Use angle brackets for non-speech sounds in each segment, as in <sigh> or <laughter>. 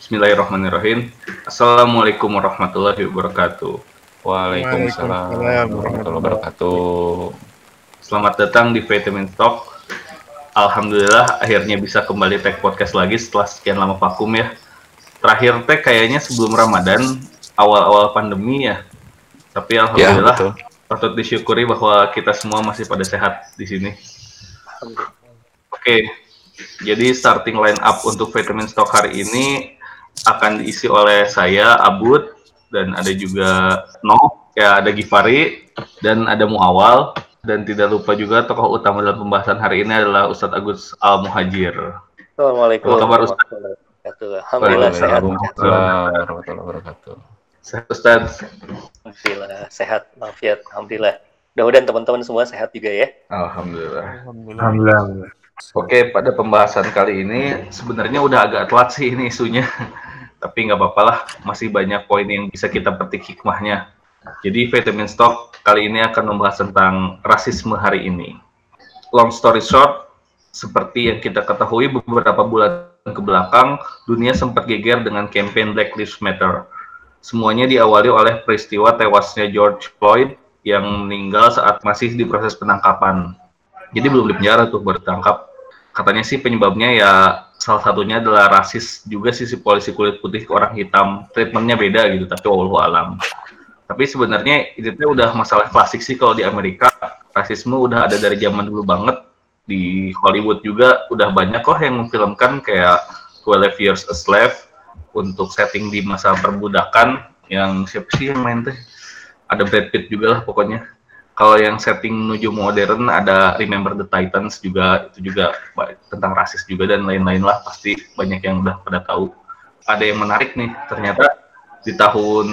Bismillahirrahmanirrahim. Assalamualaikum warahmatullahi wabarakatuh. Waalaikumsalam warahmatullahi wabarakatuh. Selamat datang di Vitamin Talk. Alhamdulillah akhirnya bisa kembali tag podcast lagi setelah sekian lama vakum ya. Terakhir tag kayaknya sebelum Ramadan, awal-awal pandemi ya. Tapi alhamdulillah betul. patut disyukuri bahwa kita semua masih pada sehat di sini. Oke, jadi starting line up untuk Vitamin Stock hari ini akan diisi oleh saya, Abud, dan ada juga No, ya ada Gifari, dan ada Muawal, dan tidak lupa juga tokoh utama dalam pembahasan hari ini adalah Ustadz Agus Al Muhajir. Assalamualaikum Apa kabar, wabarakatuh. Alhamdulillah sehat. Waalaikumsalam warahmatullahi wabarakatuh. Sehat Ustadz. Alhamdulillah sehat. Mafiat. Alhamdulillah. Mudah-mudahan teman-teman semua sehat juga ya. Alhamdulillah. Alhamdulillah. Oke, pada pembahasan kali ini sebenarnya udah agak telat sih ini isunya. <laughs> Tapi nggak apa-apa lah, masih banyak poin yang bisa kita petik hikmahnya. Jadi Vitamin Stock kali ini akan membahas tentang rasisme hari ini. Long story short, seperti yang kita ketahui beberapa bulan ke belakang, dunia sempat geger dengan campaign Black Lives Matter. Semuanya diawali oleh peristiwa tewasnya George Floyd yang meninggal saat masih di proses penangkapan. Jadi belum di penjara tuh baru. Katanya sih penyebabnya ya salah satunya adalah rasis juga sih si polisi kulit putih ke orang hitam. Treatmentnya beda gitu, tapi wallahu alam. Tapi sebenarnya itu udah masalah klasik sih kalau di Amerika. Rasisme udah ada dari zaman dulu banget. Di Hollywood juga udah banyak kok yang memfilmkan kayak 12 Years a Slave untuk setting di masa perbudakan yang siapa sih yang main tuh? Ada Brad Pitt juga lah pokoknya. Kalau yang setting menuju modern ada Remember the Titans juga itu juga tentang rasis juga dan lain-lain lah pasti banyak yang udah pada tahu. Ada yang menarik nih ternyata di tahun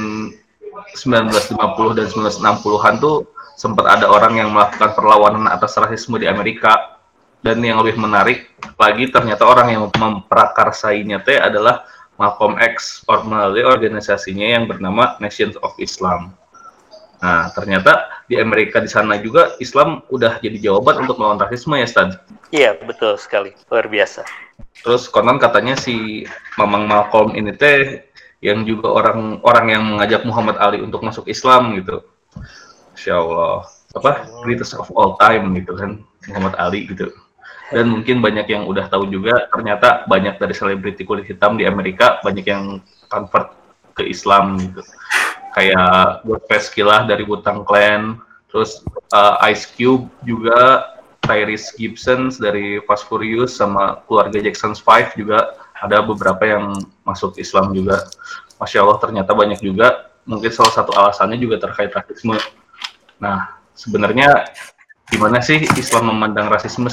1950 dan 1960-an tuh sempat ada orang yang melakukan perlawanan atas rasisme di Amerika dan yang lebih menarik lagi ternyata orang yang memprakarsainya teh adalah Malcolm X or melalui organisasinya yang bernama Nations of Islam. Nah, ternyata di Amerika di sana juga Islam udah jadi jawaban untuk melawan rasisme ya, Stad. Iya, betul sekali. Luar biasa. Terus konon katanya si Mamang Malcolm ini teh yang juga orang orang yang mengajak Muhammad Ali untuk masuk Islam gitu. Insya Allah. Apa? Greatest of all time gitu kan. Muhammad Ali gitu. Dan mungkin banyak yang udah tahu juga ternyata banyak dari selebriti kulit hitam di Amerika banyak yang convert ke Islam gitu. Kayak Ghostface Killah dari Wu-Tang Clan, terus uh, Ice Cube juga Tyrese Gibson dari Fast Furious sama keluarga Jackson 5 juga ada beberapa yang masuk Islam juga. Masya Allah ternyata banyak juga. Mungkin salah satu alasannya juga terkait rasisme. Nah, sebenarnya gimana sih Islam memandang rasisme?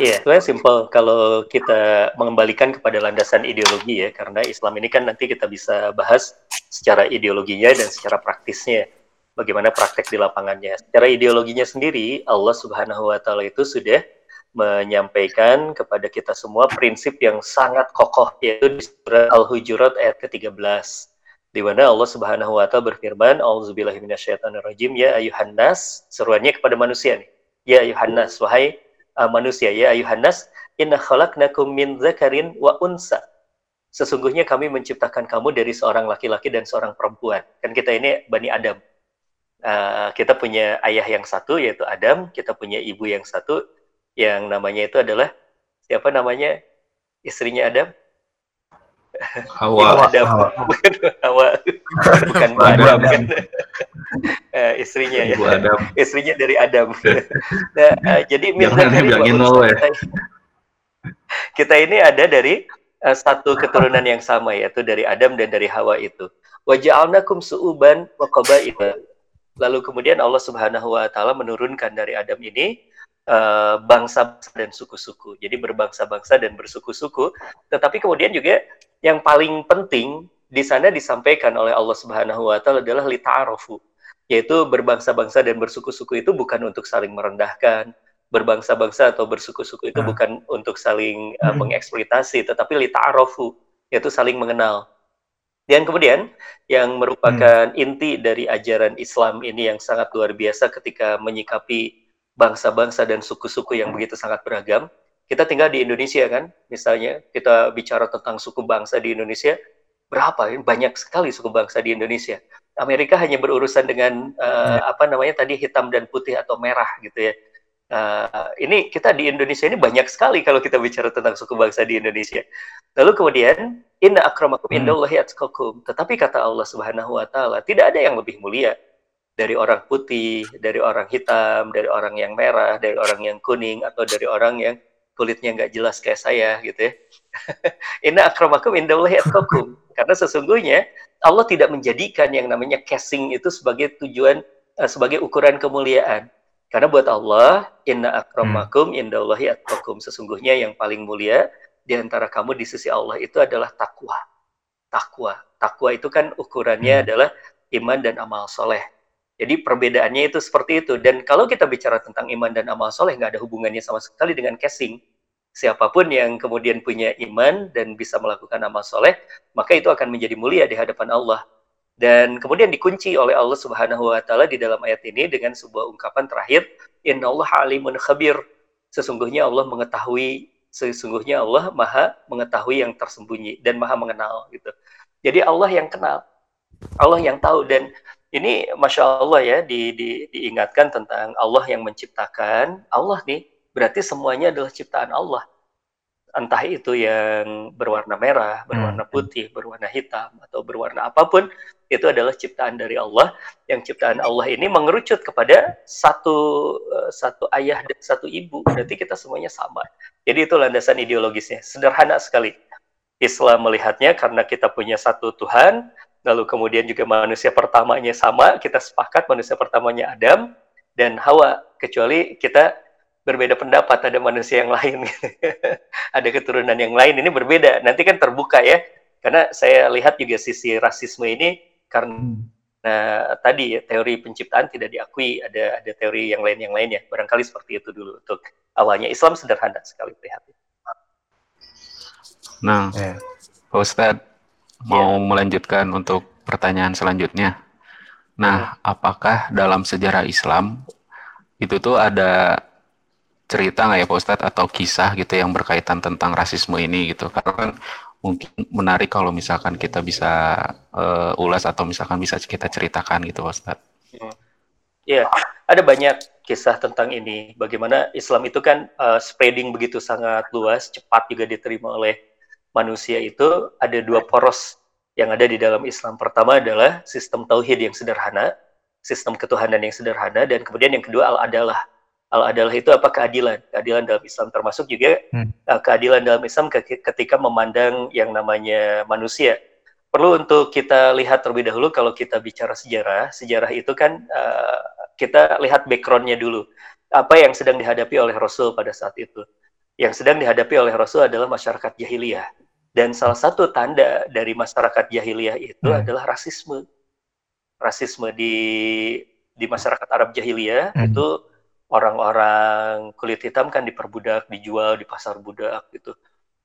Iya, sebenarnya simple kalau kita mengembalikan kepada landasan ideologi ya, karena Islam ini kan nanti kita bisa bahas secara ideologinya dan secara praktisnya, bagaimana praktek di lapangannya. Secara ideologinya sendiri, Allah Subhanahu wa taala itu sudah menyampaikan kepada kita semua prinsip yang sangat kokoh yaitu di surah Al-Hujurat ayat ke-13 di mana Allah Subhanahu wa taala berfirman, "Auzubillahi minasyaitonirrajim, ya ayuhan nas." Seruannya kepada manusia nih. Ya ayuhan nas, wahai uh, manusia, ya ayuhan nas, inna khalaqnakum min dzakarin wa unsa. Sesungguhnya kami menciptakan kamu dari seorang laki-laki dan seorang perempuan. Kan kita ini Bani Adam. Uh, kita punya ayah yang satu yaitu Adam, kita punya ibu yang satu yang namanya itu adalah siapa namanya? Istrinya Adam? Ibu <laughs> Hawa. Adam. Bukan Hawa. Bukan Bu Adam. Adam kan. Eh, istrinya ya. Ibu Adam. Istrinya dari Adam. <laughs> nah, eh, jadi unsa. lo ya. Kita- Kita ini ada dari eh, satu keturunan yang sama yaitu dari Adam dan dari Hawa itu. Wa ja'alnakum su'uban wa qabaila. Lalu kemudian Allah Subhanahu wa taala menurunkan dari Adam ini eh, bangsa-bangsa dan suku-suku. Jadi berbangsa-bangsa dan bersuku-suku. Tetapi kemudian juga yang paling penting di sana disampaikan oleh Allah Subhanahu wa taala adalah lita'arufu, yaitu berbangsa-bangsa dan bersuku-suku itu bukan untuk saling merendahkan, berbangsa-bangsa atau bersuku-suku itu Ah. bukan untuk saling uh, Hmm. mengeksploitasi, tetapi lita'arufu, yaitu saling mengenal. Dan kemudian yang merupakan inti dari ajaran Islam ini yang sangat luar biasa ketika menyikapi bangsa-bangsa dan suku-suku yang begitu sangat beragam, kita tinggal di Indonesia kan, misalnya kita bicara tentang suku bangsa di Indonesia, berapa? Banyak sekali suku bangsa di Indonesia. Amerika hanya berurusan dengan uh, apa namanya tadi hitam dan putih atau merah gitu ya. Uh, ini kita di Indonesia ini banyak sekali kalau kita bicara tentang suku bangsa di Indonesia. Lalu kemudian inna akramakum hmm. indallahi atqakum. Tetapi kata Allah Subhanahu wa taala, tidak ada yang lebih mulia dari orang putih, dari orang hitam, dari orang yang merah, dari orang yang kuning atau dari orang yang kulitnya nggak jelas kayak saya gitu ya. <laughs> Inna akramakum indallahi atqakum. Karena sesungguhnya Allah tidak menjadikan yang namanya casing itu sebagai tujuan uh, sebagai ukuran kemuliaan. Karena buat Allah, inna akramakum hmm. indallahi atqakum. Sesungguhnya yang paling mulia di antara kamu di sisi Allah itu adalah takwa. Takwa. Takwa itu kan ukurannya hmm. adalah iman dan amal soleh. Jadi perbedaannya itu seperti itu. Dan kalau kita bicara tentang iman dan amal soleh, nggak ada hubungannya sama sekali dengan casing. Siapa pun yang kemudian punya iman dan bisa melakukan amal soleh, maka itu akan menjadi mulia di hadapan Allah. Dan kemudian dikunci oleh Allah Subhanahu wa taala di dalam ayat ini dengan sebuah ungkapan terakhir, Allah alimun khabir." Sesungguhnya Allah mengetahui, sesungguhnya Allah Maha mengetahui yang tersembunyi dan Maha mengenal gitu. Jadi Allah yang kenal. Allah yang tahu dan ini masya Allah ya di, di, diingatkan tentang Allah yang menciptakan. Allah nih berarti semuanya adalah ciptaan Allah. Entah itu yang berwarna merah, berwarna hmm. putih, berwarna hitam atau berwarna apa pun itu adalah ciptaan dari Allah. Yang ciptaan Allah ini mengerucut kepada satu eh, satu ayah dan satu ibu. Berarti kita semuanya sama. Jadi itu landasan ideologisnya. Sederhana sekali. Islam melihatnya karena kita punya satu Tuhan lalu kemudian juga manusia pertamanya sama, kita sepakat manusia pertamanya Adam dan Hawa, kecuali kita berbeda pendapat, ada manusia yang lain, <laughs> ada keturunan yang lain, ini berbeda, nanti kan terbuka ya, karena saya lihat juga sisi rasisme ini karena Nah, tadi ya, teori penciptaan tidak diakui, ada ada teori yang lain yang lainnya. Barangkali seperti itu dulu untuk awalnya Islam sederhana sekali terlihat. Nah, eh. Pak Ustadz, mau yeah. melanjutkan untuk pertanyaan selanjutnya. Nah, apakah dalam sejarah Islam itu tuh ada cerita nggak ya Pak Ustadz atau kisah gitu yang berkaitan tentang rasisme ini gitu? Karena kan mungkin menarik kalau misalkan kita bisa uh, ulas atau misalkan bisa kita ceritakan gitu Pak Ustadz. Ya, ada banyak kisah tentang ini. Bagaimana Islam itu kan uh, spreading begitu sangat luas, cepat juga diterima oleh manusia itu ada dua poros yang ada di dalam Islam. Pertama adalah sistem tauhid yang sederhana, sistem ketuhanan yang sederhana, dan kemudian yang kedua al-adalah. Al-adalah itu apa? Keadilan. Keadilan dalam Islam termasuk juga hmm. uh, keadilan dalam Islam ketika memandang yang namanya manusia. Perlu untuk kita lihat terlebih dahulu kalau kita bicara sejarah. Sejarah itu kan uh, kita lihat backgroundnya dulu. Apa yang sedang dihadapi oleh Rasul pada saat itu yang sedang dihadapi oleh Rasul adalah masyarakat jahiliyah. Dan salah satu tanda dari masyarakat jahiliyah itu hmm. adalah rasisme. Rasisme di di masyarakat Arab jahiliyah hmm. itu orang-orang kulit hitam kan diperbudak, dijual di pasar budak gitu.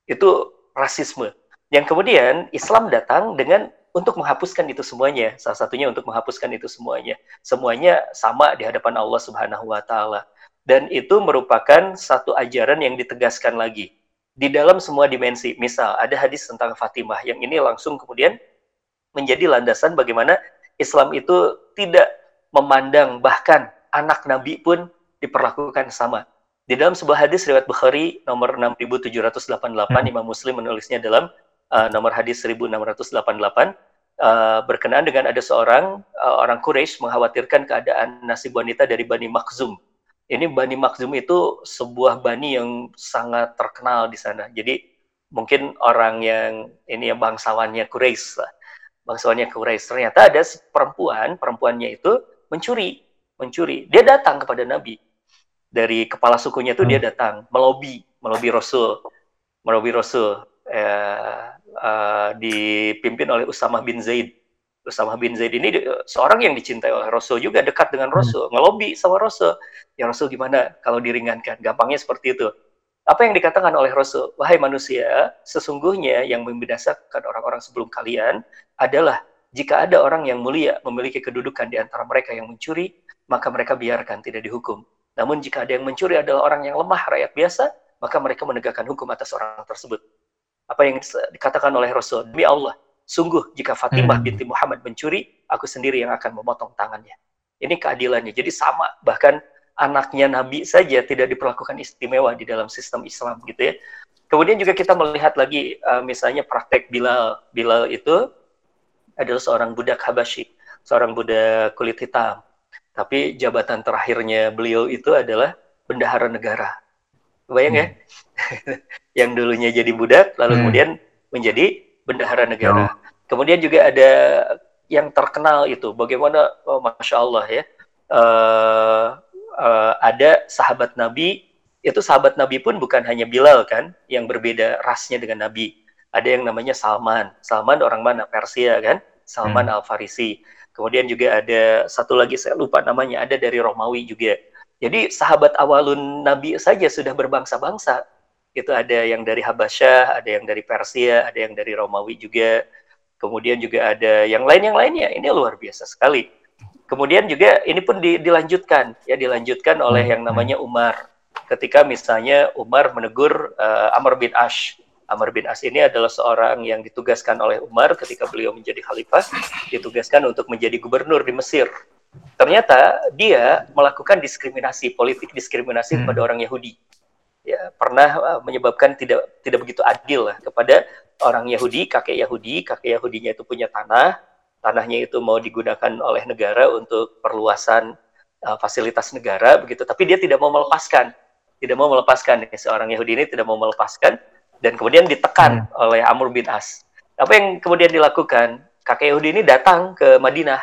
Itu rasisme. Yang kemudian Islam datang dengan untuk menghapuskan itu semuanya. Salah satunya untuk menghapuskan itu semuanya. Semuanya sama di hadapan Allah Subhanahu wa taala dan itu merupakan satu ajaran yang ditegaskan lagi di dalam semua dimensi. Misal ada hadis tentang Fatimah yang ini langsung kemudian menjadi landasan bagaimana Islam itu tidak memandang bahkan anak Nabi pun diperlakukan sama. Di dalam sebuah hadis riwayat Bukhari nomor 6788 hmm. Imam Muslim menulisnya dalam uh, nomor hadis 1688 uh, berkenaan dengan ada seorang uh, orang Quraisy mengkhawatirkan keadaan nasib wanita dari Bani Makhzum ini Bani Makhzum itu sebuah bani yang sangat terkenal di sana. Jadi mungkin orang yang ini ya bangsawannya Quraisy lah. Bangsawannya Quraisy. Ternyata ada perempuan, perempuannya itu mencuri, mencuri. Dia datang kepada Nabi. Dari kepala sukunya itu dia hmm. datang, melobi, melobi Rasul. Melobi Rasul eh, eh, dipimpin oleh Usamah bin Zaid Usama bin Zaid ini seorang yang dicintai oleh Rasul juga dekat dengan hmm. Rasul, hmm. ngelobi sama Rasul. Ya Rasul gimana kalau diringankan? Gampangnya seperti itu. Apa yang dikatakan oleh Rasul? Wahai manusia, sesungguhnya yang membinasakan orang-orang sebelum kalian adalah jika ada orang yang mulia memiliki kedudukan di antara mereka yang mencuri, maka mereka biarkan tidak dihukum. Namun jika ada yang mencuri adalah orang yang lemah, rakyat biasa, maka mereka menegakkan hukum atas orang tersebut. Apa yang dikatakan oleh Rasul, demi Allah, sungguh jika Fatimah hmm. binti Muhammad mencuri, aku sendiri yang akan memotong tangannya. Ini keadilannya. Jadi sama, bahkan anaknya Nabi saja tidak diperlakukan istimewa di dalam sistem Islam gitu ya. Kemudian juga kita melihat lagi uh, misalnya praktek Bilal. Bilal itu adalah seorang budak Habasyi, seorang budak kulit hitam. Tapi jabatan terakhirnya beliau itu adalah bendahara negara. Bayang ya? hmm. ya? <laughs> yang dulunya jadi budak, lalu hmm. kemudian menjadi bendahara negara. Oh. Kemudian juga ada yang terkenal itu, bagaimana, oh, masya Allah ya, uh, uh, ada sahabat Nabi, itu sahabat Nabi pun bukan hanya Bilal kan, yang berbeda rasnya dengan Nabi. Ada yang namanya Salman. Salman orang mana? Persia kan? Salman hmm. Al Farisi. Kemudian juga ada satu lagi saya lupa namanya, ada dari Romawi juga. Jadi sahabat awalun Nabi saja sudah berbangsa-bangsa itu ada yang dari Habasyah, ada yang dari Persia, ada yang dari Romawi juga. Kemudian juga ada yang lain yang lainnya. Ini luar biasa sekali. Kemudian juga ini pun di, dilanjutkan ya dilanjutkan oleh yang namanya Umar. Ketika misalnya Umar menegur uh, Amr bin Ash. Amr bin As ini adalah seorang yang ditugaskan oleh Umar ketika beliau menjadi khalifah, ditugaskan untuk menjadi gubernur di Mesir. Ternyata dia melakukan diskriminasi politik, diskriminasi hmm. kepada orang Yahudi ya pernah uh, menyebabkan tidak tidak begitu adil lah kepada orang Yahudi, kakek Yahudi, kakek Yahudinya itu punya tanah, tanahnya itu mau digunakan oleh negara untuk perluasan uh, fasilitas negara begitu, tapi dia tidak mau melepaskan, tidak mau melepaskan ya, seorang Yahudi ini tidak mau melepaskan dan kemudian ditekan hmm. oleh Amr bin As. Apa yang kemudian dilakukan? Kakek Yahudi ini datang ke Madinah,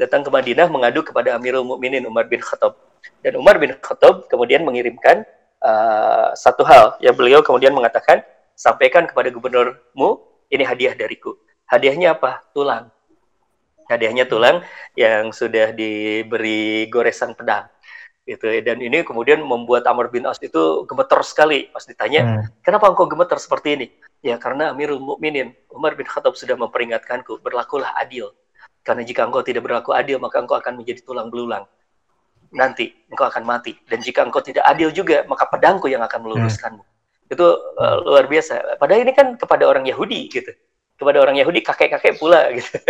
datang ke Madinah mengadu kepada Amirul Mukminin Umar bin Khattab. Dan Umar bin Khattab kemudian mengirimkan uh, satu hal. Yang beliau kemudian mengatakan sampaikan kepada gubernurmu ini hadiah dariku. Hadiahnya apa? Tulang. Hadiahnya tulang yang sudah diberi goresan pedang. Gitu. Dan ini kemudian membuat Amr bin As itu gemeter sekali. Pas ditanya hmm. kenapa engkau gemeter seperti ini? Ya karena Amirul Mukminin Umar bin Khattab sudah memperingatkanku berlakulah adil. Karena jika engkau tidak berlaku adil maka engkau akan menjadi tulang belulang nanti engkau akan mati dan jika engkau tidak adil juga maka pedangku yang akan meluruskanmu hmm. itu uh, luar biasa padahal ini kan kepada orang Yahudi gitu kepada orang Yahudi kakek-kakek pula <laughs> gitu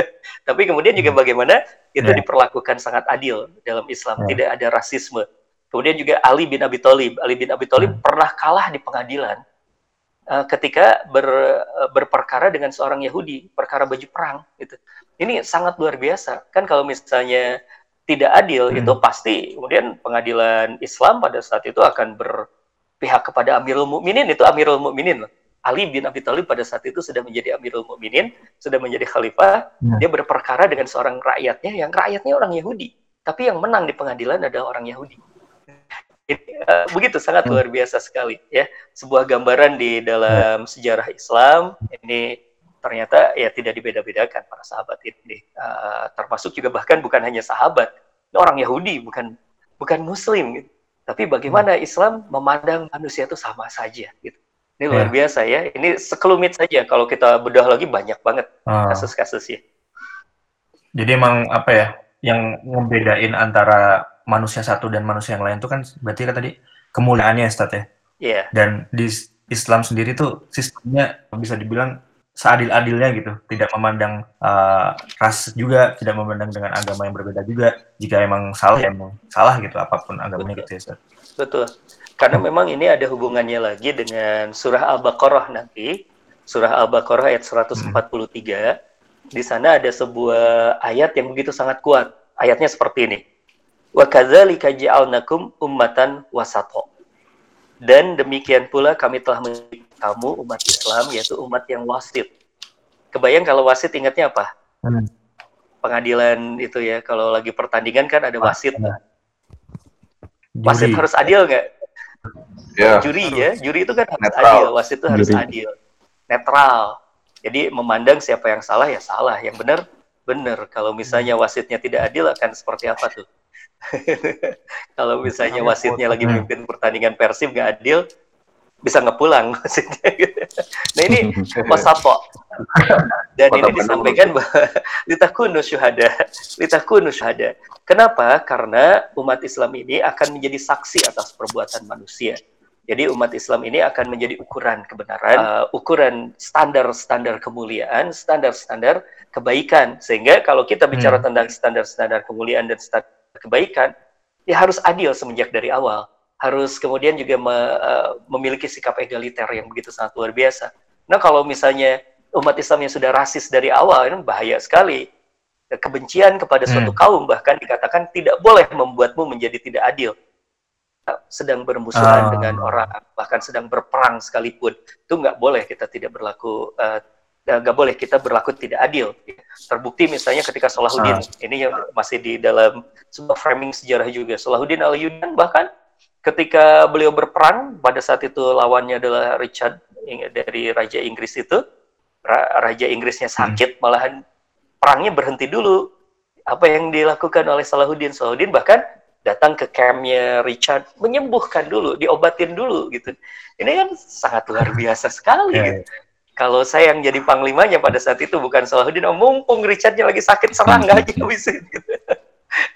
tapi kemudian juga hmm. bagaimana itu yeah. diperlakukan sangat adil dalam Islam yeah. tidak ada rasisme kemudian juga Ali bin Abi Thalib Ali bin Abi Thalib hmm. pernah kalah di pengadilan uh, ketika ber, uh, berperkara dengan seorang Yahudi perkara baju perang gitu ini sangat luar biasa kan kalau misalnya tidak adil hmm. itu pasti kemudian pengadilan Islam pada saat itu akan berpihak kepada Amirul Mukminin itu Amirul Mukminin Ali bin Abi Thalib pada saat itu sudah menjadi Amirul Mukminin sudah menjadi khalifah hmm. dia berperkara dengan seorang rakyatnya yang rakyatnya orang Yahudi tapi yang menang di pengadilan adalah orang Yahudi ini, uh, begitu sangat hmm. luar biasa sekali ya sebuah gambaran di dalam hmm. sejarah Islam ini ternyata ya tidak dibeda-bedakan para sahabat ini uh, termasuk juga bahkan bukan hanya sahabat orang Yahudi bukan bukan Muslim gitu. tapi bagaimana hmm. Islam memandang manusia itu sama saja gitu ini luar ya. biasa ya ini sekelumit saja kalau kita bedah lagi banyak banget ah. kasus-kasus ya jadi emang apa ya yang ngebedain antara manusia satu dan manusia yang lain itu kan berarti kan tadi kemuliaannya Ustaz ya yeah. dan di Islam sendiri tuh sistemnya bisa dibilang seadil-adilnya gitu, tidak memandang uh, ras juga, tidak memandang dengan agama yang berbeda juga. Jika emang salah, ya emang salah gitu, apa pun agamanya gitu ya. Sir. Betul. Karena memang ini ada hubungannya lagi dengan surah Al-Baqarah nanti, surah Al-Baqarah ayat 143. Hmm. Di sana ada sebuah ayat yang begitu sangat kuat. Ayatnya seperti ini. Wa kadzalika ja'alnakum ummatan wasato. Dan demikian pula kami telah menjadi kamu umat Islam yaitu umat yang wasit. Kebayang kalau wasit ingatnya apa? Hmm. Pengadilan itu ya, kalau lagi pertandingan kan ada wasit. Ah, wasit harus adil nggak? Ya. Juri ya, juri itu kan harus Netral. adil, wasit itu harus juri. adil, netral. Jadi memandang siapa yang salah ya salah, yang benar benar. Kalau misalnya wasitnya tidak adil akan seperti apa tuh? <laughs> kalau misalnya wasitnya lagi memimpin pertandingan Persib nggak adil, bisa ngepulang <laughs> maksudnya. Nah ini <laughs> wasapo dan ini disampaikan bahwa <laughs> litakunu syuhada. Litakunu syuhada. Kenapa? Karena umat Islam ini akan menjadi saksi atas perbuatan manusia. Jadi umat Islam ini akan menjadi ukuran kebenaran, uh, ukuran standar-standar kemuliaan, standar-standar kebaikan. Sehingga kalau kita bicara hmm. tentang standar-standar kemuliaan dan standar kebaikan, ya harus adil semenjak dari awal. Harus kemudian juga me, uh, memiliki sikap egaliter yang begitu sangat luar biasa. Nah kalau misalnya umat Islam yang sudah rasis dari awal, ini bahaya sekali. Kebencian kepada suatu hmm. kaum bahkan dikatakan tidak boleh membuatmu menjadi tidak adil sedang bermusuhan uh. dengan orang bahkan sedang berperang sekalipun itu nggak boleh kita tidak berlaku uh, nggak boleh kita berlaku tidak adil terbukti misalnya ketika Salahuddin uh. ini yang masih di dalam sebuah framing sejarah juga Salahuddin al Yunan bahkan ketika beliau berperang pada saat itu lawannya adalah Richard dari Raja Inggris itu Raja Inggrisnya sakit hmm. malahan perangnya berhenti dulu apa yang dilakukan oleh Salahuddin Salahuddin bahkan datang ke campnya Richard menyembuhkan dulu diobatin dulu gitu ini kan sangat luar biasa sekali yeah. gitu kalau saya yang jadi panglimanya pada saat itu bukan Salahuddin oh, mumpung Richardnya lagi sakit serang <laughs> nggak aja habisin gitu.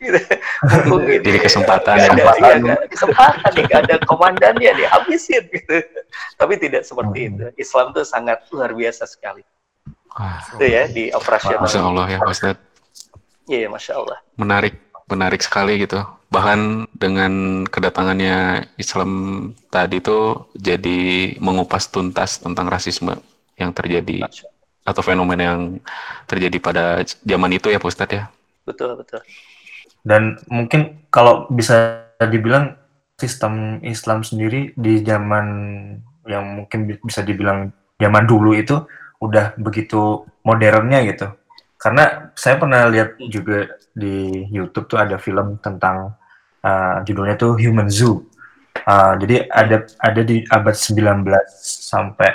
Gitu. Mumpung jadi kesempatan ya, ada, ya, kesempatan nih gak ada komandannya dia habisin gitu. Tapi tidak seperti hmm. itu. Islam tuh sangat luar biasa sekali. Itu ya di operasional Masya Allah ya Ustaz iya Masya Allah menarik menarik sekali gitu. Bahkan dengan kedatangannya Islam tadi itu jadi mengupas tuntas tentang rasisme yang terjadi atau fenomena yang terjadi pada zaman itu ya Pak Ustadz ya. Betul, betul. Dan mungkin kalau bisa dibilang sistem Islam sendiri di zaman yang mungkin bisa dibilang zaman dulu itu udah begitu modernnya gitu. Karena saya pernah lihat juga di YouTube tuh ada film tentang uh, judulnya tuh Human Zoo. Uh, jadi ada ada di abad 19 sampai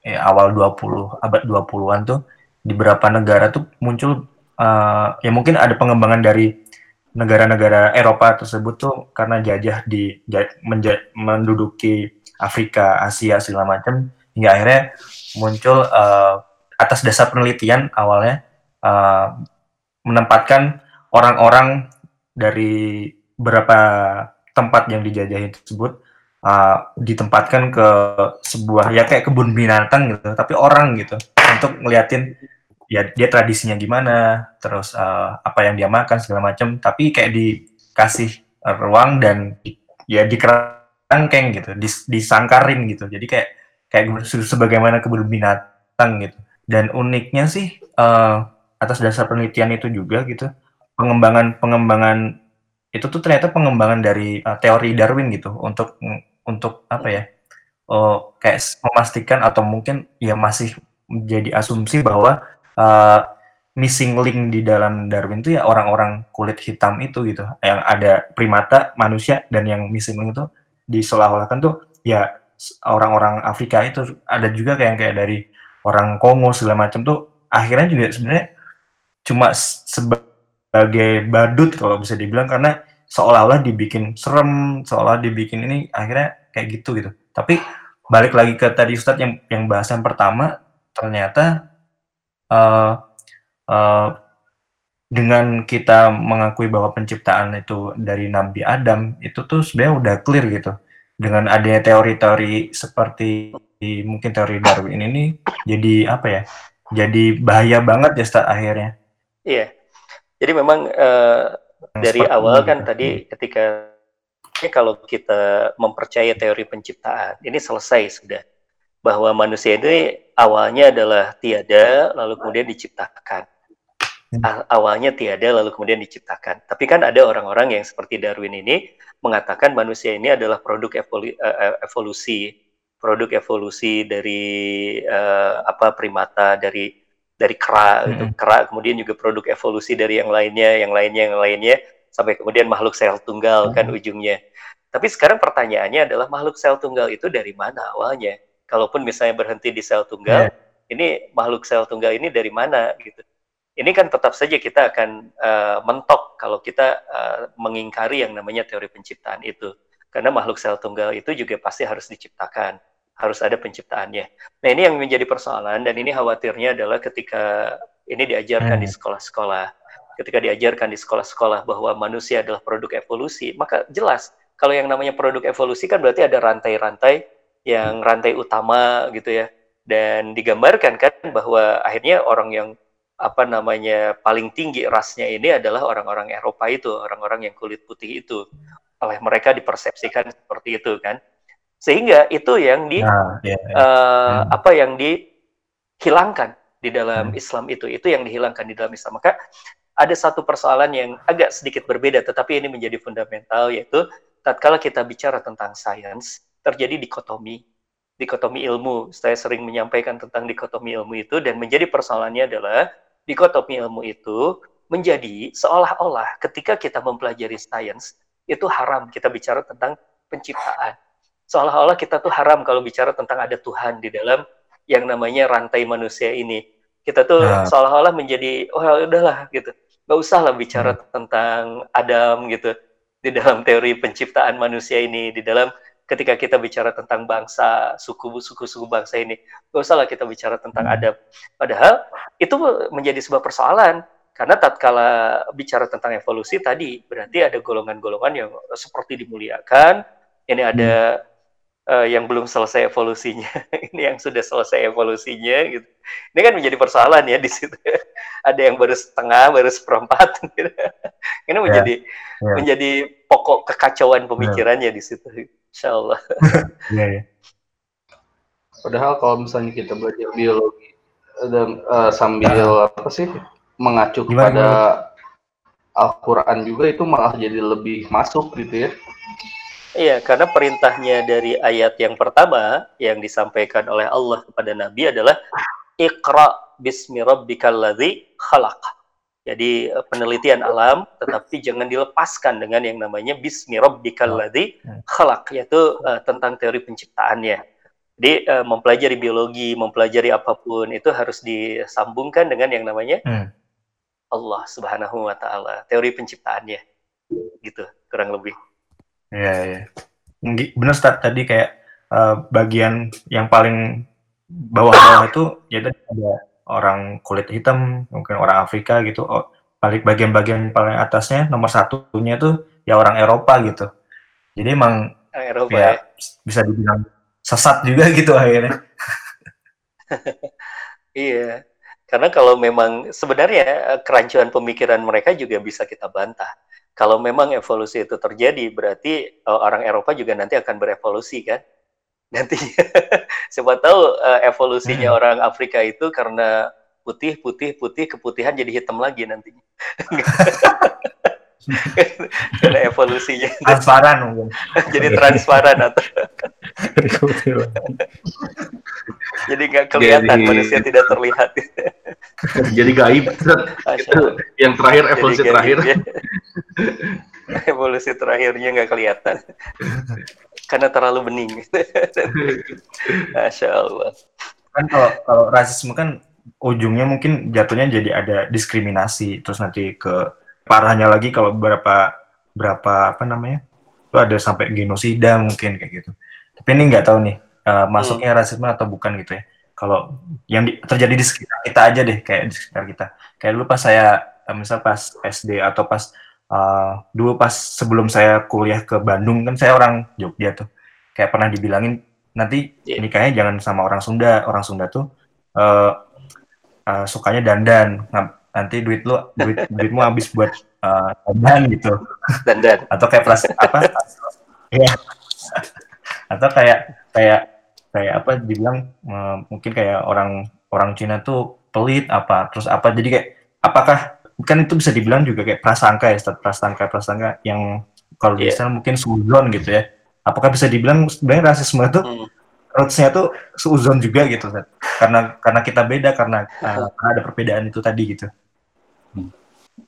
ya, awal 20 abad 20-an tuh di beberapa negara tuh muncul uh, ya mungkin ada pengembangan dari negara-negara Eropa tersebut tuh karena jajah di menduduki Afrika, Asia segala macam hingga akhirnya muncul uh, atas dasar penelitian awalnya uh, menempatkan orang-orang dari beberapa tempat yang dijajahi tersebut uh, ditempatkan ke sebuah ya kayak kebun binatang gitu tapi orang gitu untuk ngeliatin ya dia tradisinya gimana terus uh, apa yang dia makan segala macam tapi kayak dikasih ruang dan ya dikerangkeng gitu dis, disangkarin gitu. Jadi kayak kayak sebagaimana kebun binatang gitu. Dan uniknya sih uh, atas dasar penelitian itu juga gitu pengembangan pengembangan itu tuh ternyata pengembangan dari uh, teori Darwin gitu. Untuk untuk apa ya uh, kayak memastikan atau mungkin ya masih menjadi asumsi bahwa uh, missing link di dalam Darwin itu ya orang-orang kulit hitam itu gitu yang ada primata manusia dan yang missing link itu diseolah-olahkan tuh ya orang-orang Afrika itu ada juga kayak kayak dari orang Kongo segala macam tuh akhirnya juga sebenarnya cuma sebagai badut kalau bisa dibilang karena seolah-olah dibikin serem, seolah dibikin ini akhirnya kayak gitu gitu. Tapi balik lagi ke tadi Ustadz yang yang bahasan pertama ternyata uh, uh, dengan kita mengakui bahwa penciptaan itu dari Nabi Adam itu tuh sebenarnya udah clear gitu. Dengan adanya teori-teori seperti mungkin teori Darwin ini jadi apa ya? Jadi bahaya banget ya Ustadz akhirnya. Iya. Jadi memang uh, dari awal kan tadi ketika kalau kita mempercayai teori penciptaan, ini selesai sudah bahwa manusia ini awalnya adalah tiada lalu kemudian diciptakan. Hmm. Awalnya tiada lalu kemudian diciptakan. Tapi kan ada orang-orang yang seperti Darwin ini mengatakan manusia ini adalah produk evolu uh, evolusi, produk evolusi dari uh, apa primata dari dari kera gitu. Hmm. Kera kemudian juga produk evolusi dari yang lainnya, yang lainnya, yang lainnya sampai kemudian makhluk sel tunggal kan hmm. kan ujungnya. Tapi sekarang pertanyaannya adalah makhluk sel tunggal itu dari mana awalnya? Kalaupun misalnya berhenti di sel tunggal, yeah. ini makhluk sel tunggal ini dari mana gitu. Ini kan tetap saja kita akan uh, mentok kalau kita uh, mengingkari yang namanya teori penciptaan itu. Karena makhluk sel tunggal itu juga pasti harus diciptakan harus ada penciptaannya. Nah ini yang menjadi persoalan dan ini khawatirnya adalah ketika ini diajarkan hmm. di sekolah-sekolah, ketika diajarkan di sekolah-sekolah bahwa manusia adalah produk evolusi, maka jelas kalau yang namanya produk evolusi kan berarti ada rantai-rantai yang rantai utama gitu ya. Dan digambarkan kan bahwa akhirnya orang yang apa namanya paling tinggi rasnya ini adalah orang-orang Eropa itu, orang-orang yang kulit putih itu. Oleh mereka dipersepsikan seperti itu kan. Sehingga itu yang di nah, yeah, yeah. Uh, apa yang dihilangkan di dalam hmm. Islam itu, itu yang dihilangkan di dalam Islam. Maka ada satu persoalan yang agak sedikit berbeda, tetapi ini menjadi fundamental yaitu tatkala kita bicara tentang sains, terjadi dikotomi. Dikotomi ilmu. Saya sering menyampaikan tentang dikotomi ilmu itu dan menjadi persoalannya adalah dikotomi ilmu itu menjadi seolah-olah ketika kita mempelajari sains itu haram kita bicara tentang penciptaan. Seolah-olah kita tuh haram kalau bicara tentang ada Tuhan di dalam yang namanya rantai manusia ini. Kita tuh nah. seolah-olah menjadi oh udahlah gitu. Gak usah lah bicara hmm. tentang Adam gitu di dalam teori penciptaan manusia ini, di dalam ketika kita bicara tentang bangsa, suku suku suku bangsa ini, gak usah lah kita bicara tentang hmm. adab. Padahal itu menjadi sebuah persoalan karena tatkala bicara tentang evolusi tadi berarti ada golongan-golongan yang seperti dimuliakan, ini ada uh, yang belum selesai evolusinya, <laughs> ini yang sudah selesai evolusinya gitu. Ini kan menjadi persoalan ya di situ. <laughs> Ada yang baru setengah, baru seperempat. <laughs> Gitu. Ini menjadi yeah, yeah. menjadi pokok kekacauan pemikirannya yeah. di situ. Insya Allah. <laughs> yeah, yeah. Padahal kalau misalnya kita belajar biologi dan uh, sambil apa sih mengacu kepada Al-Quran juga itu malah jadi lebih masuk gitu ya. Iya, karena perintahnya dari ayat yang pertama yang disampaikan oleh Allah kepada Nabi adalah Iqra bismi rabbikal ladzi khalaq. Jadi eh, penelitian alam tetapi jangan dilepaskan dengan yang namanya bismi rabbikal ladzi khalaq yaitu uh, tentang teori penciptaannya. Jadi uh, mempelajari biologi, mempelajari apa pun itu harus disambungkan dengan yang namanya hmm. Allah Subhanahu wa taala, teori penciptaannya. Gitu, kurang lebih. Iya, iya. Benar Start tadi kayak uh, bagian yang paling bawah-bawah itu ya tadi ada orang kulit hitam, mungkin orang Afrika gitu. Oh, paling bagian-bagian paling atasnya nomor satunya tuh ya orang Eropa gitu. Jadi emang Eropa, ya, ya bisa dibilang sesat juga gitu akhirnya. <laughs> iya. Karena kalau memang sebenarnya eh, kerancuan pemikiran mereka juga bisa kita bantah kalau memang evolusi itu terjadi, berarti uh, orang Eropa juga nanti akan berevolusi kan? Nanti <laughs> siapa tahu uh, evolusinya hmm. orang Afrika itu karena putih, putih, putih, keputihan jadi hitam lagi nantinya. karena <laughs> evolusinya. Transparan mungkin. Jadi transparan atau <laughs> jadi nggak kelihatan jadi, manusia tidak terlihat. Jadi gaib. Yang terakhir evolusi terakhir. ya. evolusi terakhirnya nggak kelihatan karena terlalu bening. <laughs> Masya Allah. Kan kalau kalau rasisme kan ujungnya mungkin jatuhnya jadi ada diskriminasi. Terus nanti ke parahnya lagi kalau berapa berapa apa namanya? Itu ada sampai genosida mungkin kayak gitu. Tapi ini nggak tahu nih uh, masuknya hmm. rasisme atau bukan gitu ya. Kalau yang di, terjadi di sekitar kita aja deh kayak di sekitar kita. Kayak dulu pas saya misal pas SD atau pas uh, dulu pas sebelum saya kuliah ke Bandung kan saya orang Jogja tuh. Kayak pernah dibilangin nanti yeah. nikahnya jangan sama orang Sunda. Orang Sunda tuh uh, uh, sukanya dandan. Nanti duit lu duit <laughs> duitmu habis buat uh, dandan gitu. Dandan. <laughs> Atau kayak pras apa? Ya atau kayak kayak kayak apa dibilang uh, mungkin kayak orang orang Cina tuh pelit apa terus apa. Jadi kayak apakah kan itu bisa dibilang juga kayak prasangka ya Ustaz, prasangka prasangka yang kalau yeah. di mungkin suzon gitu ya apakah bisa dibilang sebenarnya rasisme itu hmm. rootsnya tuh suzon juga gitu Ustaz? karena karena kita beda karena <laughs> uh, ada perbedaan itu tadi gitu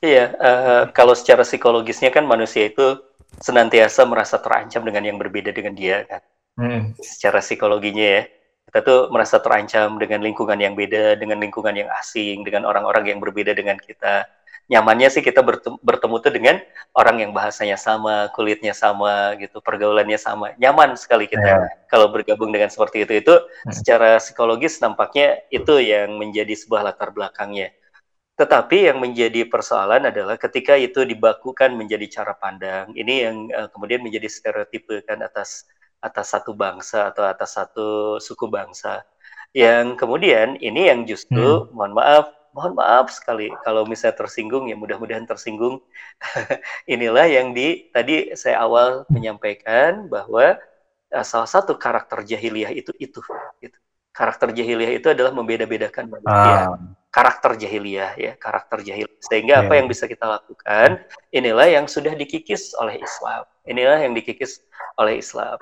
iya uh, kalau secara psikologisnya kan manusia itu senantiasa merasa terancam dengan yang berbeda dengan dia kan hmm. secara psikologinya ya kita tuh merasa terancam dengan lingkungan yang beda, dengan lingkungan yang asing, dengan orang-orang yang berbeda dengan kita nyamannya sih kita bertemu, bertemu tuh dengan orang yang bahasanya sama, kulitnya sama gitu, pergaulannya sama. Nyaman sekali kita yeah. kalau bergabung dengan seperti itu. Itu hmm. secara psikologis nampaknya itu yang menjadi sebuah latar belakangnya. Tetapi yang menjadi persoalan adalah ketika itu dibakukan menjadi cara pandang, ini yang uh, kemudian menjadi stereotipe kan atas atas satu bangsa atau atas satu suku bangsa. Yang kemudian ini yang justru hmm. mohon maaf, mohon maaf sekali kalau misalnya tersinggung ya mudah-mudahan tersinggung. <laughs> Inilah yang di tadi saya awal menyampaikan bahwa uh, salah satu karakter jahiliyah itu itu gitu. Karakter jahiliyah itu adalah membeda-bedakan manusia. Ah karakter jahiliyah ya karakter jahil sehingga yeah. apa yang bisa kita lakukan inilah yang sudah dikikis oleh Islam inilah yang dikikis oleh Islam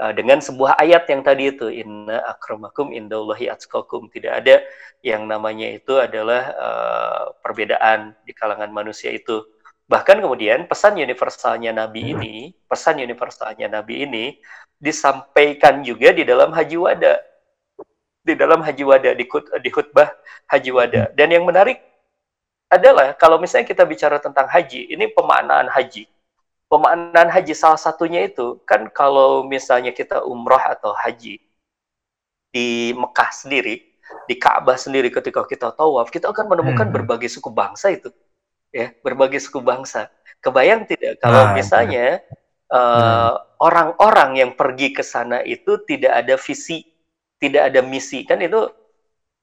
uh, dengan sebuah ayat yang tadi itu inna akramakum indallahi atqakum tidak ada yang namanya itu adalah uh, perbedaan di kalangan manusia itu bahkan kemudian pesan universalnya Nabi ini pesan universalnya Nabi ini disampaikan juga di dalam haji wada di dalam haji wada di, di khutbah haji wada. Dan yang menarik adalah kalau misalnya kita bicara tentang haji, ini pemaknaan haji. Pemaknaan haji salah satunya itu kan kalau misalnya kita umroh atau haji di Mekah sendiri, di Ka'bah sendiri ketika kita tawaf, kita akan menemukan hmm. berbagai suku bangsa itu. Ya, berbagai suku bangsa. Kebayang tidak kalau nah, misalnya eh, hmm. orang-orang uh, hmm. yang pergi ke sana itu tidak ada visi tidak ada misi kan itu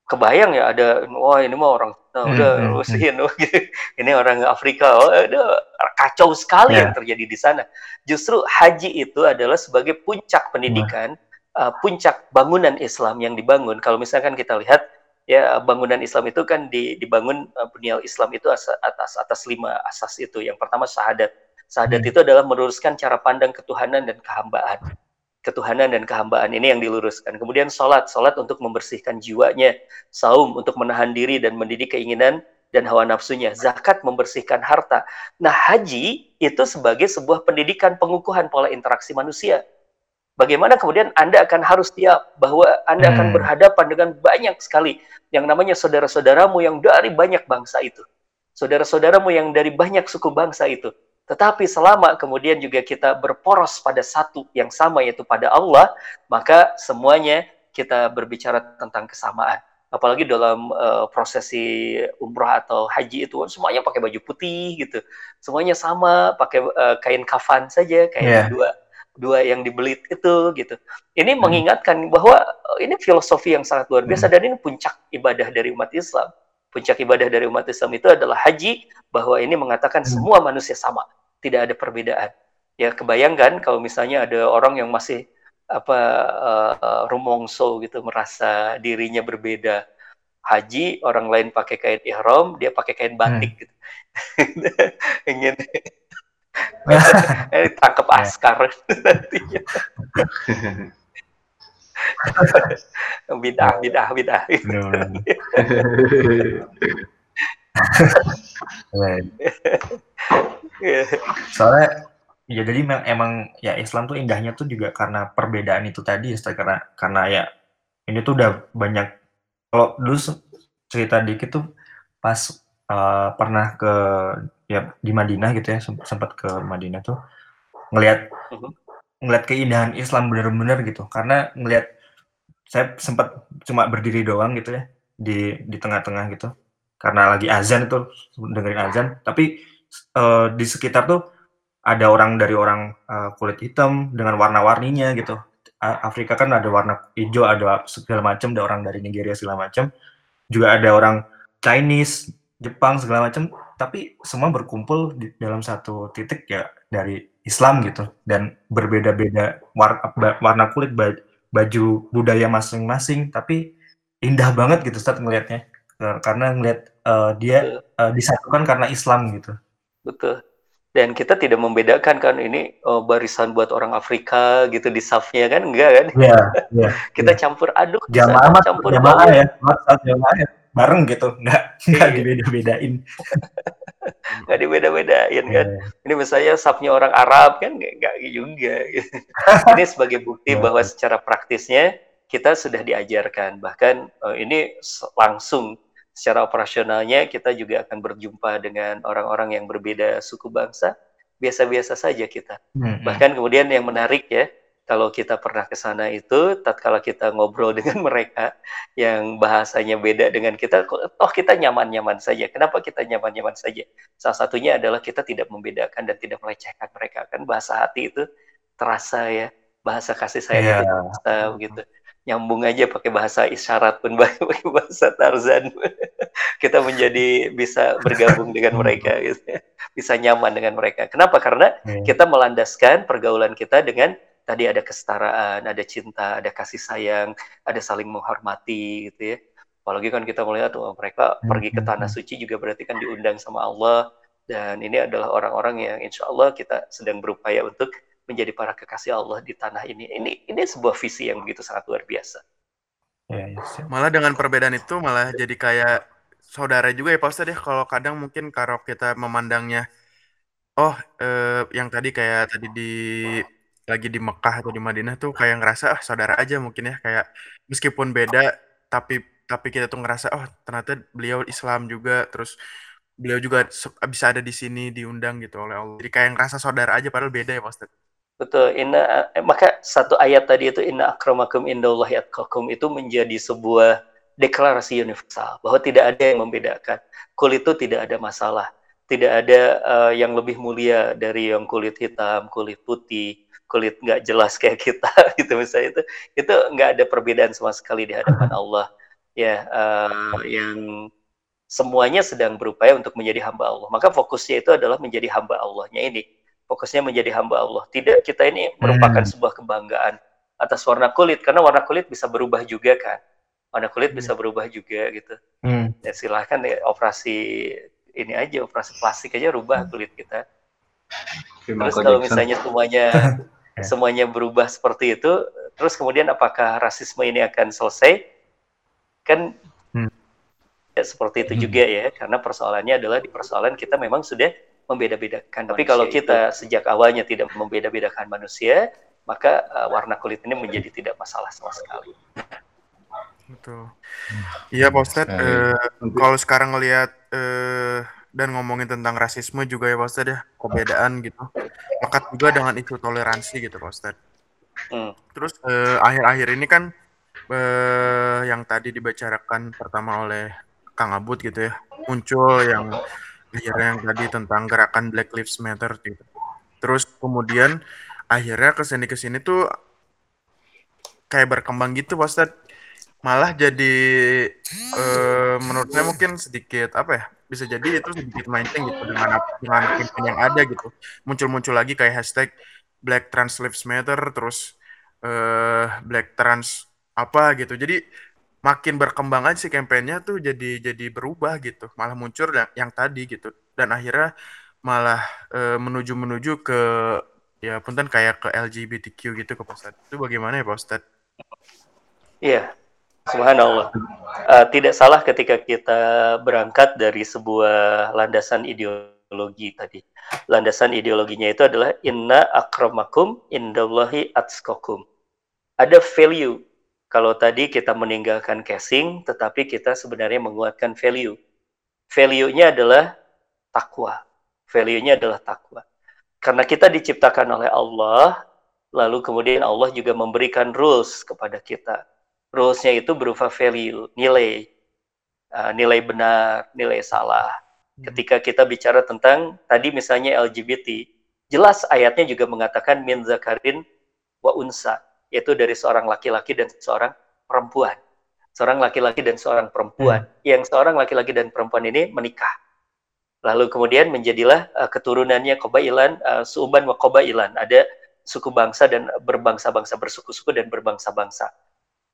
kebayang ya ada wah ini mah orang nah, hmm, udah hmm, Rusian hmm. gitu <laughs> ini orang Afrika oh ada kacau sekali yeah. yang terjadi di sana. Justru haji itu adalah sebagai puncak pendidikan uh, puncak bangunan Islam yang dibangun. Kalau misalkan kita lihat ya bangunan Islam itu kan dibangun uh, Islam itu atas atas lima asas itu. Yang pertama syahadat. Syahadat hmm. itu adalah meluruskan cara pandang ketuhanan dan kehambaan ketuhanan dan kehambaan ini yang diluruskan. Kemudian sholat, sholat untuk membersihkan jiwanya, saum untuk menahan diri dan mendidik keinginan dan hawa nafsunya, zakat membersihkan harta. Nah haji itu sebagai sebuah pendidikan pengukuhan pola interaksi manusia. Bagaimana kemudian Anda akan harus siap bahwa Anda akan hmm. berhadapan dengan banyak sekali yang namanya saudara-saudaramu yang dari banyak bangsa itu. Saudara-saudaramu yang dari banyak suku bangsa itu tetapi selama kemudian juga kita berporos pada satu yang sama yaitu pada Allah, maka semuanya kita berbicara tentang kesamaan. Apalagi dalam uh, prosesi umrah atau haji itu semuanya pakai baju putih gitu. Semuanya sama, pakai uh, kain kafan saja, kain yeah. dua dua yang dibelit itu gitu. Ini hmm. mengingatkan bahwa uh, ini filosofi yang sangat luar biasa hmm. dan ini puncak ibadah dari umat Islam. Puncak ibadah dari umat Islam itu adalah haji bahwa ini mengatakan hmm. semua manusia sama tidak ada perbedaan. Ya kebayangkan kalau misalnya ada orang yang masih apa uh, rumongso gitu merasa dirinya berbeda. Haji orang lain pakai kain ihram, dia pakai kain batik hmm. gitu. <laughs> Ingin <laughs> eh, tangkap ya. askar nantinya. <laughs> bidah, bidah, bidah. Soalnya ya jadi memang emang ya Islam tuh indahnya tuh juga karena perbedaan itu tadi ya karena karena ya ini tuh udah banyak kalau dulu cerita dikit tuh pas uh, pernah ke ya di Madinah gitu ya sempat ke Madinah tuh ngelihat mhm. ngelihat keindahan Islam bener-bener gitu. Karena ngelihat saya sempat cuma berdiri doang gitu ya di di tengah-tengah gitu karena lagi azan itu dengerin azan. Tapi uh, di sekitar tuh ada orang dari orang uh, kulit hitam dengan warna-warninya gitu. Afrika kan ada warna hijau, ada segala macam, ada orang dari Nigeria segala macam. Juga ada orang Chinese, Jepang segala macam, tapi semua berkumpul di dalam satu titik ya dari Islam gitu. Dan berbeda-beda warna, warna kulit baju budaya masing-masing. Tapi indah banget gitu saat ngelihatnya karena ngelihat uh, dia uh, disatukan karena Islam gitu betul. Dan kita tidak membedakan kan ini oh, barisan buat orang Afrika gitu di safnya kan enggak kan? Iya, <laughs> iya. kita ya. campur aduk, jamaah campur jamaah ya, jamaah ya, bareng gitu, enggak enggak iya. dibeda-bedain. <laughs> enggak dibeda-bedain kan. Yeah. Ini misalnya safnya orang Arab kan enggak juga. <laughs> ini sebagai bukti yeah. bahwa secara praktisnya kita sudah diajarkan bahkan uh, ini langsung secara operasionalnya kita juga akan berjumpa dengan orang-orang yang berbeda suku bangsa, biasa-biasa saja kita. Hmm. Bahkan kemudian yang menarik ya, kalau kita pernah ke sana itu, tatkala kita ngobrol <laughs> dengan mereka yang bahasanya beda dengan kita, toh kita nyaman-nyaman saja. Kenapa kita nyaman-nyaman saja? Salah satunya adalah kita tidak membedakan dan tidak melecehkan mereka. Kan bahasa hati itu terasa ya, bahasa kasih sayang yeah. terasa begitu. Nyambung aja pakai bahasa isyarat pun, <laughs> pakai bahasa Tarzan. kita menjadi bisa bergabung dengan mereka <laughs> gitu. Bisa nyaman dengan mereka. Kenapa? Karena yeah. kita melandaskan pergaulan kita dengan tadi ada kesetaraan, ada cinta, ada kasih sayang, ada saling menghormati gitu ya. Apalagi kan kita melihat tuh mereka pergi ke tanah hmm. suci juga berarti kan diundang sama Allah dan ini adalah orang-orang yang insya Allah kita sedang berupaya untuk menjadi para kekasih Allah di tanah ini. Ini ini sebuah visi yang begitu sangat luar biasa. Ya, ya, malah dengan perbedaan itu malah jadi kayak saudara juga ya Pak Ustadz ya. Kalau kadang mungkin kalau kita memandangnya oh eh, yang tadi kayak tadi di lagi di Mekah atau di Madinah tuh kayak ngerasa ah saudara aja mungkin ya. Kayak meskipun beda tapi tapi kita tuh ngerasa oh ternyata beliau Islam juga. Terus beliau juga bisa ada di sini diundang gitu oleh Allah. Jadi kayak ngerasa saudara aja padahal beda ya Pak Betul. Inna, eh, maka satu ayat tadi itu inna akramakum indallahi atqakum itu menjadi sebuah deklarasi universal bahwa tidak ada yang membedakan. Kulit itu tidak ada masalah. Tidak ada uh, yang lebih mulia dari yang kulit hitam, kulit putih, kulit nggak jelas <laughs> kayak kita gitu misalnya itu itu nggak ada perbedaan sama sekali di hadapan <laughs> Allah ya uh, yang semuanya sedang berupaya untuk menjadi hamba Allah maka fokusnya itu adalah menjadi hamba Allahnya ini fokusnya menjadi hamba Allah tidak kita ini merupakan hmm. sebuah kebanggaan atas warna kulit karena warna kulit bisa berubah juga kan warna kulit bisa hmm. berubah juga gitu hmm. ya silahkan ya, operasi ini aja operasi plastik aja rubah hmm. kulit kita Terus kalau misalnya semuanya <laughs> Ya. semuanya berubah seperti itu, terus kemudian apakah rasisme ini akan selesai? Kan hmm. ya, seperti itu hmm. juga ya, karena persoalannya adalah di persoalan kita memang sudah membeda-bedakan. Tapi kalau kita itu. sejak awalnya tidak membeda-bedakan manusia, maka uh, warna kulit ini menjadi tidak masalah sama sekali. Betul. Iya, Pak Ustadz. Uh, kalau sekarang ngelihat uh, dan ngomongin tentang rasisme juga ya Pak Ustadz ya, perbedaan gitu. Lekat juga dengan isu toleransi gitu Pak Ustadz. Hmm. Terus eh, akhir-akhir ini kan eh, yang tadi dibicarakan pertama oleh Kang Abud gitu ya, muncul yang akhirnya yang tadi tentang gerakan Black Lives Matter gitu. Terus kemudian akhirnya ke sini ke sini tuh kayak berkembang gitu Pak. Malah jadi eh, menurut saya mungkin sedikit apa ya bisa jadi itu sedikit mancing gitu dengan dengan campaign yang ada gitu muncul-muncul lagi kayak hashtag Black Trans Lives Matter terus uh, Black Trans apa gitu jadi makin berkembang aja sih kampanyenya tuh jadi jadi berubah gitu malah muncul yang, yang tadi gitu dan akhirnya malah uh, menuju menuju ke ya punten kayak ke LGBTQ gitu ke Pak itu bagaimana ya Pak Ustadz? Iya, Subhanallah. Uh, tidak salah ketika kita berangkat dari sebuah landasan ideologi tadi. Landasan ideologinya itu adalah inna akramakum indallahi atskokum. Ada value. Kalau tadi kita meninggalkan casing, tetapi kita sebenarnya menguatkan value. Value-nya adalah takwa. Value-nya adalah takwa. Karena kita diciptakan oleh Allah, lalu kemudian Allah juga memberikan rules kepada kita rules-nya itu berupa value, nilai, uh, nilai benar, nilai salah. Hmm. Ketika kita bicara tentang tadi misalnya LGBT, jelas ayatnya juga mengatakan min zakarin wa unsa, yaitu dari seorang laki-laki dan seorang perempuan. Seorang laki-laki dan seorang perempuan. Hmm. Yang seorang laki-laki dan perempuan ini menikah. Lalu kemudian menjadilah uh, keturunannya kobailan, uh, suuban wa kobailan. Ada suku bangsa dan berbangsa-bangsa, bersuku-suku dan berbangsa-bangsa.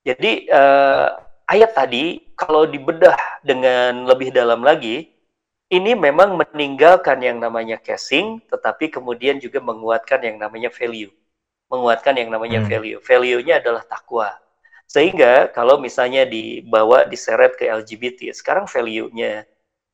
Jadi uh, ayat tadi kalau dibedah dengan lebih dalam lagi, ini memang meninggalkan yang namanya casing, tetapi kemudian juga menguatkan yang namanya value. Menguatkan yang namanya hmm. value. Value-nya adalah takwa. Sehingga kalau misalnya dibawa diseret ke LGBT, sekarang value-nya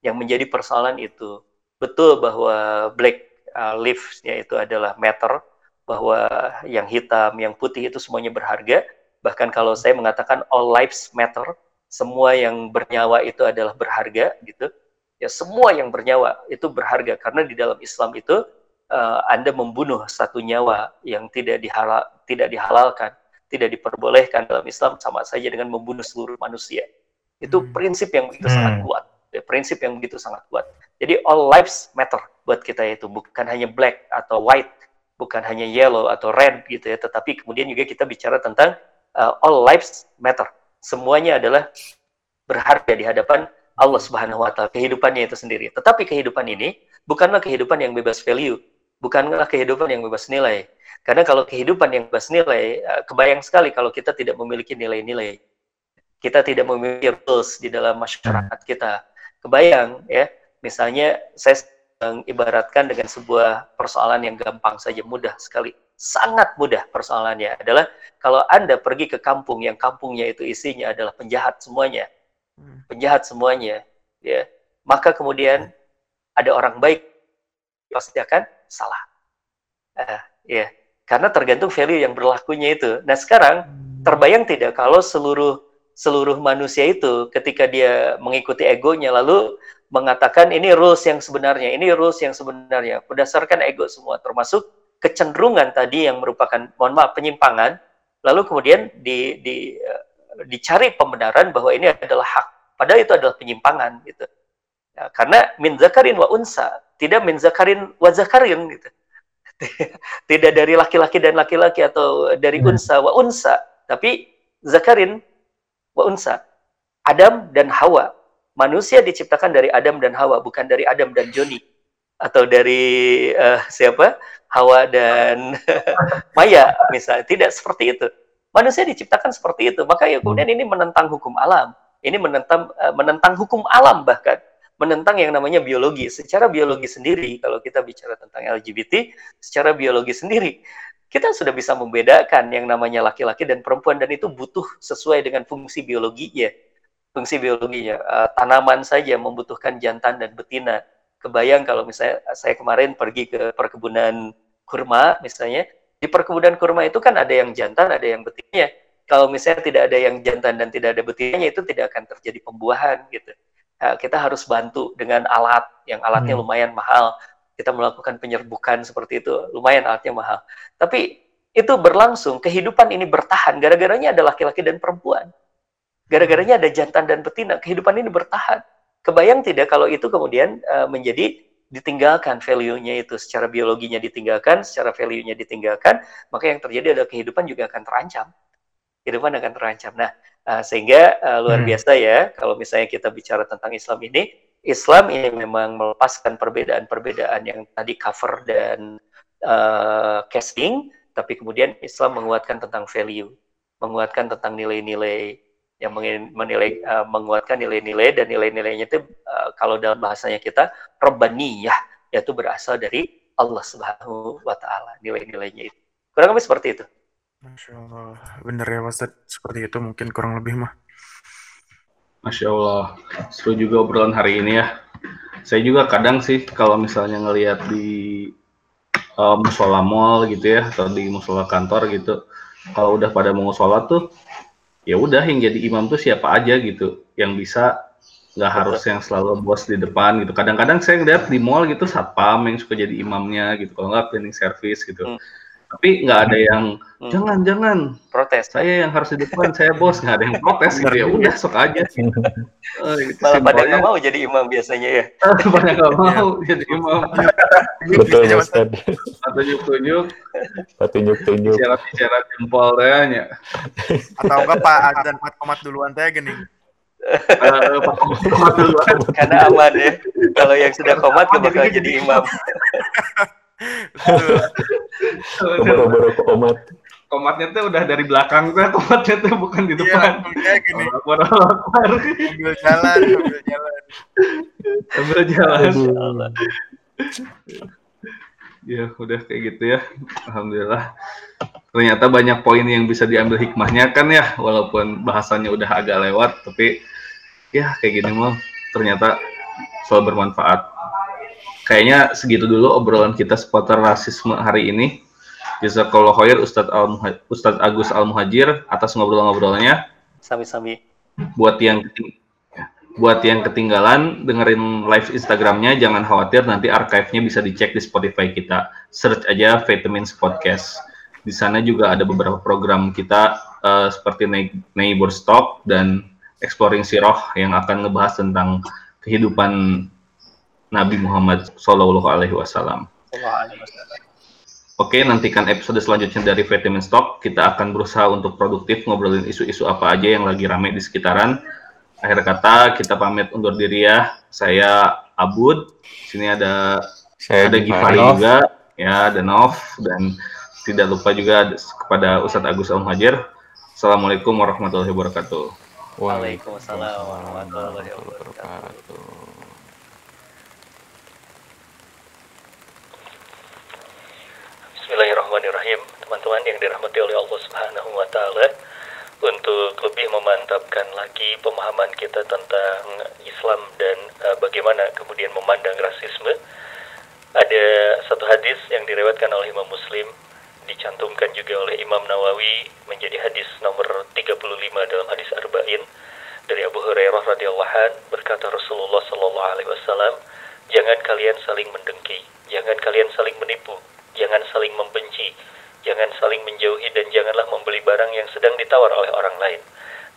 yang menjadi persoalan itu betul bahwa black uh, lives-nya itu adalah matter, bahwa yang hitam, yang putih itu semuanya berharga, Bahkan kalau saya mengatakan all lives matter, semua yang bernyawa itu adalah berharga gitu. Ya semua yang bernyawa itu berharga karena di dalam Islam itu uh, Anda membunuh satu nyawa yang tidak dihalal, tidak dihalalkan, tidak diperbolehkan dalam Islam sama saja dengan membunuh seluruh manusia. Itu hmm. prinsip yang begitu hmm. sangat kuat. Ya, prinsip yang begitu sangat kuat. Jadi all lives matter buat kita itu bukan hanya black atau white, bukan hanya yellow atau red gitu ya, tetapi kemudian juga kita bicara tentang uh, all lives matter. Semuanya adalah berharga di hadapan Allah Subhanahu wa taala, kehidupannya itu sendiri. Tetapi kehidupan ini bukanlah kehidupan yang bebas value, bukanlah kehidupan yang bebas nilai. Karena kalau kehidupan yang bebas nilai, uh, kebayang sekali kalau kita tidak memiliki nilai-nilai. Kita tidak memiliki rules di dalam masyarakat kita. Kebayang ya, Misalnya saya mengibaratkan dengan sebuah persoalan yang gampang saja, mudah sekali. Sangat mudah persoalannya adalah kalau Anda pergi ke kampung yang kampungnya itu isinya adalah penjahat semuanya. Hmm. Penjahat semuanya, ya. Maka kemudian ada orang baik pasti akan salah. Uh, ya, karena tergantung value yang berlakunya itu. Nah, sekarang hmm. terbayang tidak kalau seluruh seluruh manusia itu ketika dia mengikuti egonya lalu mengatakan ini rules yang sebenarnya, ini rules yang sebenarnya berdasarkan ego semua termasuk kecenderungan tadi yang merupakan mohon maaf penyimpangan lalu kemudian di, di uh, dicari pembenaran bahwa ini adalah hak padahal itu adalah penyimpangan gitu ya, karena min zakarin wa unsa tidak min zakarin wa zakarin gitu. <laughs> Tidak dari laki-laki dan laki-laki atau dari hmm. unsa wa unsa tapi zakarin wa unsa. Adam dan Hawa. Manusia diciptakan dari Adam dan Hawa, bukan dari Adam dan Joni. Atau dari uh, siapa? Hawa dan <laughs> Maya misalnya tidak seperti itu. Manusia diciptakan seperti itu. Maka ya kemudian ini menentang hukum alam. Ini menentang uh, menentang hukum alam bahkan menentang yang namanya biologi secara biologi sendiri kalau kita bicara tentang LGBT secara biologi sendiri kita sudah bisa membedakan yang namanya laki-laki dan perempuan dan itu butuh sesuai dengan fungsi biologinya fungsi biologinya. Uh, tanaman saja membutuhkan jantan dan betina. Kebayang kalau misalnya saya kemarin pergi ke perkebunan kurma misalnya, di perkebunan kurma itu kan ada yang jantan, ada yang betinanya. Kalau misalnya tidak ada yang jantan dan tidak ada betinanya itu tidak akan terjadi pembuahan gitu. Nah, kita harus bantu dengan alat yang alatnya hmm. lumayan mahal. Kita melakukan penyerbukan seperti itu, lumayan alatnya mahal. Tapi itu berlangsung, kehidupan ini bertahan gara-garanya ada laki-laki dan perempuan. Gara-garanya ada jantan dan betina, kehidupan ini bertahan. Kebayang tidak kalau itu kemudian uh, menjadi ditinggalkan value-nya itu secara biologinya ditinggalkan, secara value-nya ditinggalkan, maka yang terjadi adalah kehidupan juga akan terancam. Kehidupan akan terancam. Nah, uh, sehingga uh, luar hmm. biasa ya kalau misalnya kita bicara tentang Islam ini, Islam ini memang melepaskan perbedaan-perbedaan yang tadi cover dan uh, casting, tapi kemudian Islam menguatkan tentang value, menguatkan tentang nilai-nilai yang menilai uh, menguatkan nilai-nilai dan nilai-nilainya itu uh, kalau dalam bahasanya kita robbaniyah yaitu berasal dari Allah Subhanahu wa taala nilai-nilainya itu. Kurang lebih seperti itu. Masya Allah, benar ya Mas seperti itu mungkin kurang lebih mah. Masya Allah, seru juga obrolan hari ini ya. Saya juga kadang sih kalau misalnya ngelihat di uh, musola mall gitu ya atau di musola kantor gitu, kalau udah pada mau sholat tuh ya udah yang jadi imam tuh siapa aja gitu yang bisa nggak harus yang selalu bos di depan gitu. Kadang-kadang saya ngeliat di mall gitu satpam yang suka jadi imamnya gitu. Kalau nggak cleaning service gitu. Hmm tapi nggak ada yang hmm. jangan jangan. Protes. Saya yang harus di depan saya bos. Nggak ada yang protes. Gitu ya udah sok aja. Uh, gitu, malah pada nggak mau jadi imam biasanya ya. <laughs> Pada nggak mau jadi imam. Betul mas tunjuk tunjuk tunjuk tunjuk syarat syarat jempol tanya atau enggak pak dan empat komat duluan teh gini. Uh, Karena aman ya. Kalau yang sudah komat gak bakal jadi imam. <laughs> Baru-baru komat. Komatnya tuh udah dari belakang tuh, komatnya tuh bukan di iya, depan. Iya, gini. Akbar, Akbar. Sambil jalan, sambil jalan. Sambil jalan. Ya, udah kayak gitu ya. Alhamdulillah. Ternyata banyak poin yang bisa diambil hikmahnya kan ya, walaupun bahasanya udah agak lewat, tapi ya kayak gini mah ternyata selalu bermanfaat kayaknya segitu dulu obrolan kita seputar rasisme hari ini. Jazakallah khair Ustadz Al Ustadz Agus Al Muhajir atas ngobrol-ngobrolnya. Sami-sami. Buat yang buat yang ketinggalan dengerin live Instagramnya jangan khawatir nanti archive-nya bisa dicek di Spotify kita search aja Vitamins Podcast di sana juga ada beberapa program kita uh, seperti Neighbor Talk dan Exploring Siroh yang akan ngebahas tentang kehidupan Nabi Muhammad Shallallahu Alaihi Wasallam. Oke, nantikan episode selanjutnya dari Vitamin Stock. Kita akan berusaha untuk produktif ngobrolin isu-isu apa aja yang lagi rame di sekitaran. Akhir kata, kita pamit undur diri ya. Saya Abud. Sini ada Saya ada Gifari juga, ya, dan Nov dan tidak lupa juga kepada Ustadz Agus Al Muhajir. Assalamualaikum warahmatullahi wabarakatuh. Waalaikumsalam warahmatullahi wabarakatuh. Bismillahirrahmanirrahim, teman-teman yang dirahmati oleh Allah Subhanahu wa taala. Untuk lebih memantapkan lagi pemahaman kita tentang Islam dan uh, bagaimana kemudian memandang rasisme, ada satu hadis yang direwetkan oleh Imam Muslim dicantumkan juga oleh Imam Nawawi menjadi hadis nomor 35 dalam hadis Arba'in dari Abu Hurairah radhiyallahu an berkata Rasulullah sallallahu alaihi wasallam jangan kalian saling mendengki jangan kalian saling menipu jangan saling membenci jangan saling menjauhi dan janganlah membeli barang yang sedang ditawar oleh orang lain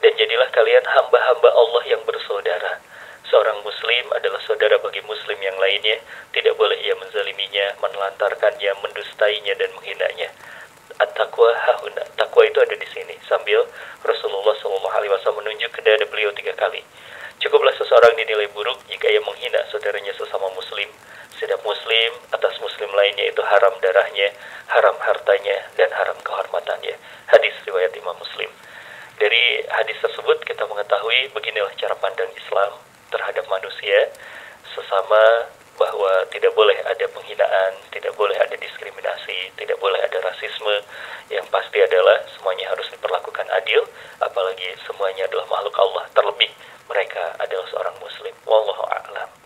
dan jadilah kalian hamba-hamba Allah yang bersaudara seorang muslim adalah saudara bagi muslim yang lainnya, tidak boleh ia menzaliminya, menelantarkannya, mendustainya dan menghinanya. At-taqwa hahuna. Takwa itu ada di sini. Sambil Rasulullah wasallam menunjuk ke dada beliau tiga kali. Cukuplah seseorang dinilai buruk jika ia menghina saudaranya sesama muslim setiap muslim atas muslim lainnya itu haram darahnya, haram hartanya, dan haram kehormatannya. Hadis riwayat Imam Muslim. Dari hadis tersebut kita mengetahui beginilah cara pandang Islam terhadap manusia sesama bahwa tidak boleh ada penghinaan, tidak boleh ada diskriminasi, tidak boleh ada rasisme. Yang pasti adalah semuanya harus diperlakukan adil, apalagi semuanya adalah makhluk Allah terlebih mereka adalah seorang muslim. Wallahu a'lam.